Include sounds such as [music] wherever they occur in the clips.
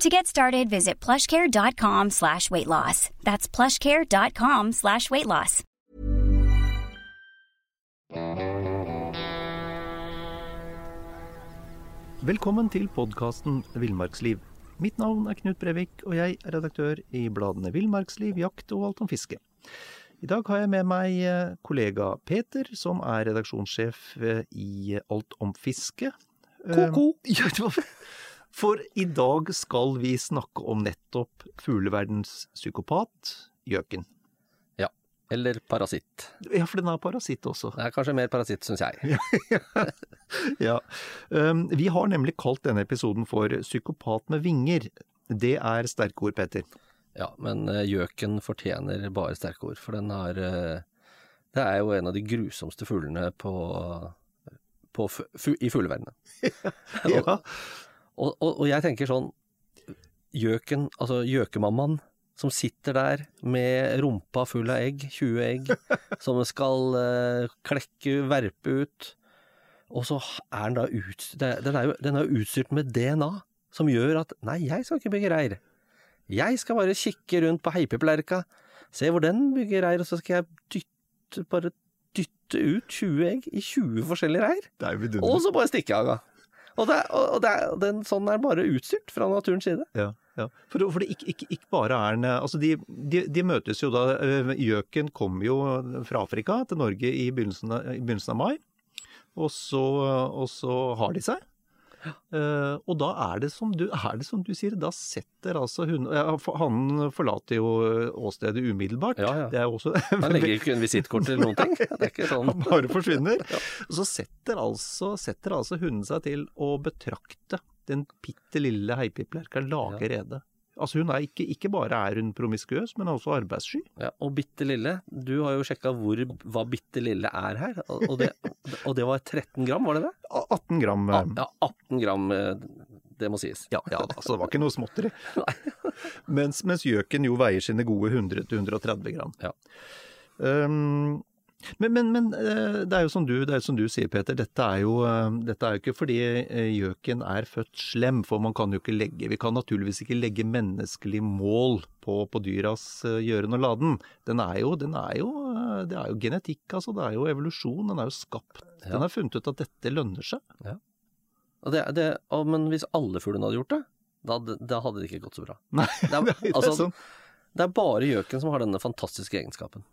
To get started, visit plushcare.com slash weight loss. That's plushcare.com slash weight loss. Velkommen til podkasten Villmarksliv. Mitt navn er Knut Brevik, og jeg er redaktør i bladene Villmarksliv, Jakt og Alt om fiske. I dag har jeg med meg eh, kollega Peter, som er redaksjonssjef eh, i Alt om fiske. Ko-ko. [laughs] For i dag skal vi snakke om nettopp fugleverdens psykopat, gjøken. Ja. Eller parasitt. Ja, for den er parasitt også. Det er kanskje mer parasitt, syns jeg. [laughs] Ja. Um, vi har nemlig kalt denne episoden for Psykopat med vinger. Det er sterke ord, Peter. Ja, men eh, gjøken fortjener bare sterke ord, for den har eh, Det er jo en av de grusomste fuglene på, på i fugleverdenen. [laughs] Ja. Og, og, og jeg tenker sånn Gjøken, altså gjøkemammaen, som sitter der med rumpa full av egg, 20 egg, [laughs] som skal uh, klekke, verpe ut. Og så er den da ut, den er jo den er utstyrt med DNA, som gjør at nei, jeg skal ikke bygge reir. Jeg skal bare kikke rundt på heipeplerka, se hvor den bygger reir, og så skal jeg dytte, bare dytte ut 20 egg i 20 forskjellige reir. Og så bare stikke av. Og, det, og det, den, sånn er bare utstyrt fra naturens side. Ja, ja. For, for det ikke, ikke, ikke bare er den Altså, de, de, de møtes jo da øh, Gjøken kom jo fra Afrika til Norge i begynnelsen i begynnelsen av mai. Og så, og så har de seg. Eh, og da er det, som du, er det som du sier, da setter altså hun ja, Hannen Han forlater jo åstedet umiddelbart. Ja, ja. Det er jo også [laughs] Han legger ikke en visittkort eller noen ting. Det er ikke sånn. Han bare forsvinner. Og så setter altså, setter altså hunden seg til å betrakte den bitte lille heipiplerka lage rede. Altså hun er ikke, ikke bare er hun promiskuøs, men også arbeidssky. Ja, og bitte lille, du har jo sjekka hva bitte lille er her, og det, og det var 13 gram, var det det? 18 gram. Ja, eh, ja 18 gram, eh, det må sies. Ja, ja da, så det var ikke noe småtteri. [laughs] mens, mens gjøken jo veier sine gode 100-130 gram. Ja. Um, men, men, men eh, det er du, det er jo som du sier, Peter. Dette er jo, eh, dette er jo ikke fordi eh, gjøken er født slem, for man kan jo ikke legge Vi kan naturligvis ikke legge menneskelig mål på, på dyras gjøren og laden. Den er jo, den er jo, det er jo genetikk, altså. Det er jo evolusjon. Den er jo skapt. Ja. Den har funnet ut at dette lønner seg. Og det, det, og, men hvis alle fuglene hadde gjort det, da, da hadde det ikke gått så bra. Nei, Det er, [laughs] det er altså, sånn. det er bare gjøken som har denne fantastiske egenskapen.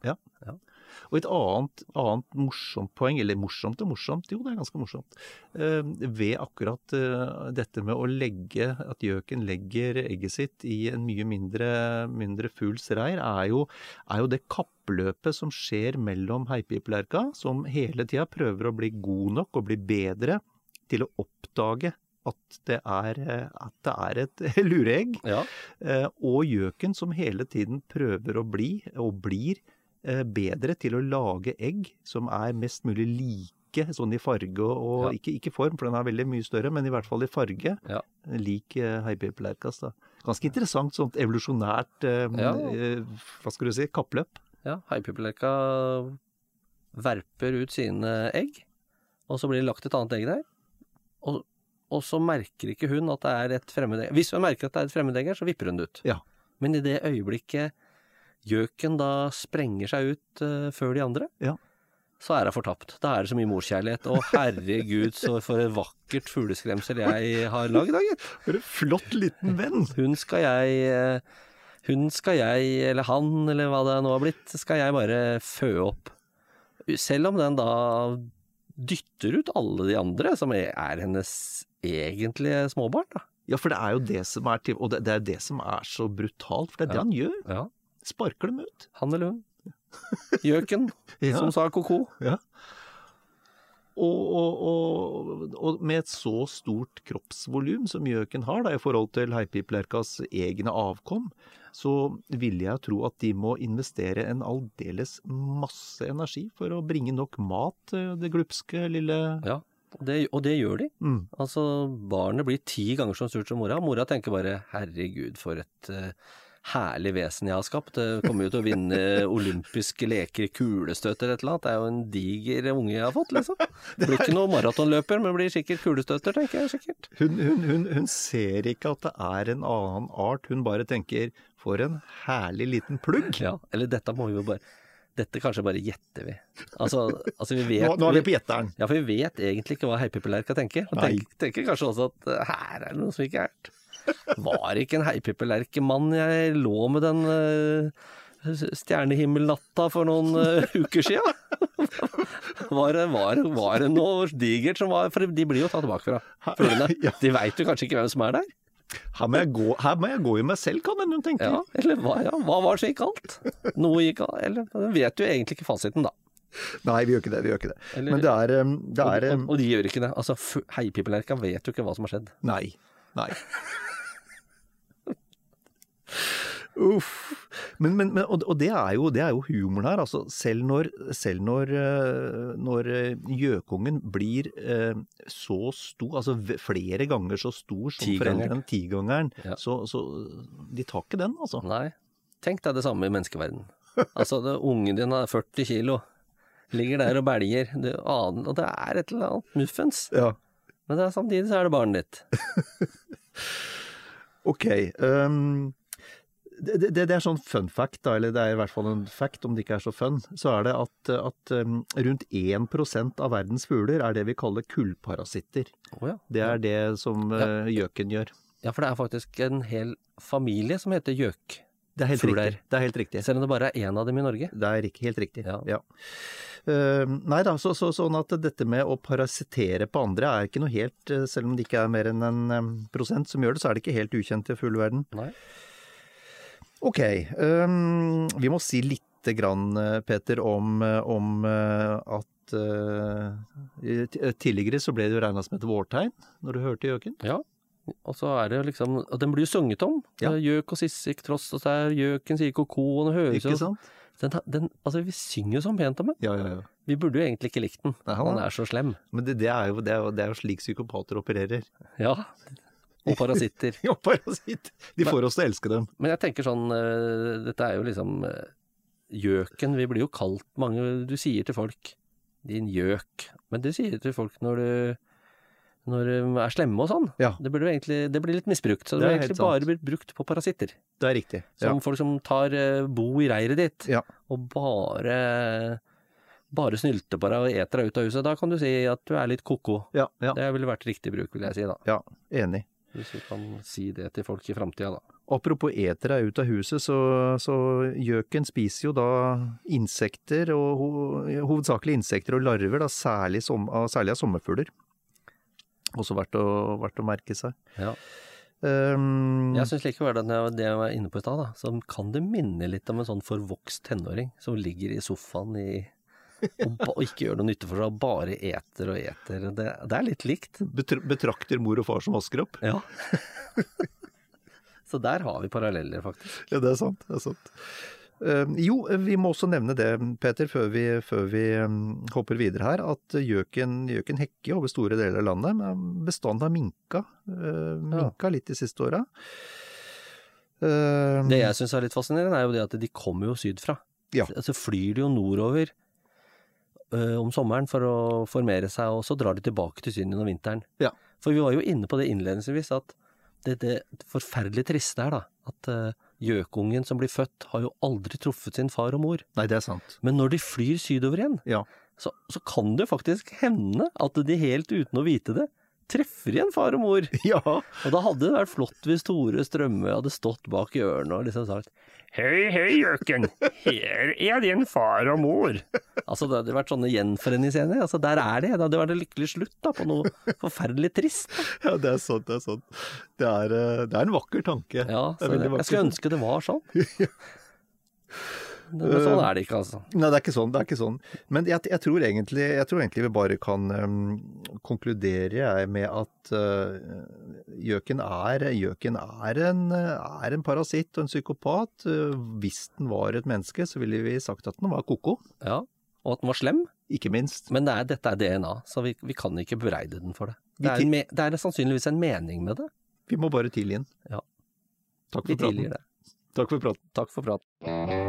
Og et annet, annet morsomt poeng, eller morsomt og morsomt, jo det er ganske morsomt, eh, ved akkurat eh, dette med å legge, at gjøken legger egget sitt i en mye mindre, mindre fugls reir, er jo, er jo det kappløpet som skjer mellom heipiplerka, som hele tida prøver å bli god nok og bli bedre til å oppdage at det er, at det er et [laughs] lureegg. Ja, Eh, og gjøken som hele tiden prøver å bli, og blir, bedre til å lage egg som er mest mulig like sånn i farge og Ja. ikke, ikke form, for den er veldig mye større, men i hvert fall i farge. Ja. Lik uh, da. Ganske interessant sånt evolusjonært eh, Ja. eh, hva skal du si, kappløp. ja Haipipelerka verper ut sine egg, og så blir det lagt et annet egg der. Og, og så merker ikke hun at det er et fremmedegg. Hvis hun merker at det er et fremmedegg her, så vipper hun det ut. Ja. Men i det øyeblikket gjøken da sprenger seg ut uh, før de andre, Ja. så er hun fortapt. Da er det så mye morskjærlighet. Å herregud, så for et vakkert fugleskremsel jeg har lagd, da, gitt. For en flott liten venn! Hun skal jeg eh, Hun skal jeg, eller han, eller hva det nå har blitt, skal jeg bare fø opp. selv om den da dytter ut alle de andre, som er, hennes egentlige småbarn, da. Ja, for det er jo det som er Og det, det er det som er så brutalt, for det er det Ja. han gjør. Ja. Sparker dem ut. Han eller hun. Gjøken, [laughs] Ja. som sa ko-ko. Og, og, og, og med et så stort kroppsvolum som gjøken har da, i forhold til heipiplerkas egne avkom, så ville jeg tro at de må investere en aldeles masse energi for å bringe nok mat til det glupske lille Ja, det, og det gjør de. mm. Altså, barnet blir ti ganger så stort som mora. Mora tenker bare 'herregud, for et eh, herlig vesen jeg har skapt'. Jeg kommer jo til å vinne olympiske leker i kulestøt eller et eller annet. Det er jo en diger unge jeg har fått, liksom. [laughs] Det blir ikke noen maratonløper, men blir sikkert kulestøter, tenker jeg sikkert. hun, hun, hun, hun ser ikke at det er en annen art, hun bare tenker 'for en herlig liten plugg'. Ja, eller dette må vi jo bare Dette kanskje bare gjetter vi. Altså, altså vi vet Nå, nå er vi på gjetteren. Ja, for vi vet egentlig ikke hva heipipelerka tenker. Og tenker, tenker kanskje også at eh, her er det noe som ikke er. Var ikke en heipipelerkemann jeg lå med den uh, stjernehimmelnatta for noen uh, uker sia? [laughs] var, var, var det noe digert som var For de blir jo tatt tilbake fra fuglene. De veit jo kanskje ikke hvem som er der. Her må gå, her må jeg gå i meg selv, kan hende hun tenker. Ja, eller hva, ja, hva var det som gikk galt? Noe gikk galt, eller vet jo egentlig ikke fasiten, da. Nei, vi gjør ikke det. vi gjør ikke det. Eller- Men det er, um, det er og, og, og de gjør ikke det. Altså, heipipelerka vet jo ikke hva som har skjedd. Nei. Nei. Uff. Men, men, men, og, det, er jo, det er jo humoren her. Altså, selv når, selv når, eh, når eh, gjøkungen blir eh, så stor, altså flere ganger så stor som foreldrene, tigangeren, Ja. så, så de tar ikke den, altså. Nei. Tenk deg det samme i menneskeverden. Altså, det, ungen din er 40 kilo, ligger der og belger, du aner, det er et eller annet muffens. Ja. Men er, samtidig så er det barnet ditt. [laughs] Ok. ehm, det, det, det er sånn fun fact, da, eller det er i hvert fall en fact, om det ikke er så fun, så er det at, at um, rundt 1% av verdens fugler er det vi kaller kullparasitter. Oh, ja. Det er det som uh, gjøken gjør. ja, for det er faktisk en hel familie som heter gjøk. Det er helt riktig. Det er helt riktig. Selv om det bare er én av dem i Norge. Det er ikke helt riktig. Ja. Ja. Uh, nei da, så, så, sånn at dette med å parasittere på andre er ikke noe helt eh, Selv om det ikke er mer enn en prosent som gjør det, så er det ikke helt ukjent i fugleverden. Ok, Um, vi må si litt grann, eh, Peter, om, eh, om eh, at uh, tidligere så ble det jo regna som et vårtegn når du hørte gjøken. Ja. Og så er det liksom Og den blir jo sunget om. Ja. Gjøk og sissik tross, og sær, gjøken sier ko-ko, og den høres Ikke sant? den, den, Altså, vi synger jo sånn pent om den. Ja, ja, ja. Vi burde jo egentlig ikke likt den. Nei, han- Den er så slem. Men det, det, er jo, det, er jo, det er jo slik psykopater opererer. Ja. Og parasitter. [laughs] Ja, parasitter. De får oss til å elske dem. Men jeg tenker sånn, eh, dette er jo liksom eh, Gjøken, vi blir jo kalt mange Du sier til folk 'din gjøk', men det sier du til folk når du når de er slemme og sånn. Ja. Det, egentlig, det blir litt misbrukt. Så det, Det er blir egentlig bare blitt brukt på parasitter. Det er riktig. Ja. Som folk som tar eh, bo i reiret ditt, Ja. og bare bare snylter på deg og eter deg ut av huset. Da kan du si at du er litt ko-ko. Ja, ja, Det ville vært riktig bruk, vil jeg si da. ja, enig. Hvis vi kan si det til folk i framtida, da. Apropos etere er ut av huset, så, så gjøken spiser jo da insekter, og ho, hovedsakelig insekter og larver, da, særlig, som, særlig av sommerfugler. Også verdt å, verdt å merke seg. Ja. Um, Jeg syns likevel at det det jeg var inne på i stad, så kan det minne litt om en sånn forvokst tenåring som ligger i sofaen i, og, ikke gjør noe nytte for seg, og bare eter og eter. Det, det er litt likt. betr betrakter mor og far som vasker opp. Ja. [laughs] så der har vi paralleller, faktisk. Ja, det er sant. Det er sant. Uh, jo, vi må også nevne det, Peter, før vi, før vi um, hopper videre her, at gjøken, gjøken hekker over store deler av landet. Men bestanden har minka, uh, minka litt de siste åra. Uh, Det jeg syns er litt fascinerende, er jo det at de kommer jo sydfra. Ja. Så flyr de jo nordover om sommeren for å formere seg, og så drar de tilbake til Syden om vinteren. Ja. For vi var jo inne på det innledningsvis, at det, det forferdelig triste er da, at ø, gjøkungen som blir født, har jo aldri truffet sin far og mor. Nei, det er sant. Men når de flyr sydover igjen, Ja. så, så kan det faktisk hende at de helt uten å vite det, treffer igjen far og mor. [laughs] Ja. Og da hadde det vært flott hvis Tore Strømme hadde stått bak i ørene og liksom sagt Hei, hei, gjøken, her er din far og mor. Altså, det hadde vært sånne gjenforeningsscener. Altså, der er det. Det hadde vært en lykkelig slutt da, på noe forferdelig trist. Da. ja, det er sant, det er sant. Det er, eh, det er en vakker tanke. Ja, Det er det, jeg skulle ønske det var sånn. [laughs] Men sånn er det ikke, altså. Nei, det er ikke sånn. det er ikke sånn. Men jeg, jeg, tror, egentlig, jeg tror egentlig vi bare kan um, konkludere med at gjøken uh, er, gjøken er, en, er en parasitt og en psykopat. Eh, hvis den var et menneske, så ville vi sagt at den var ko-ko. Ja. Og at den var slem. Ikke minst. Men det er, dette er DNA, så vi, vi kan ikke bereide den for det. Det er, en det er sannsynligvis en mening med det. Vi må bare tilgi den. Ja. Takk Vi for tilgir praten. det. Takk for praten. Takk for praten.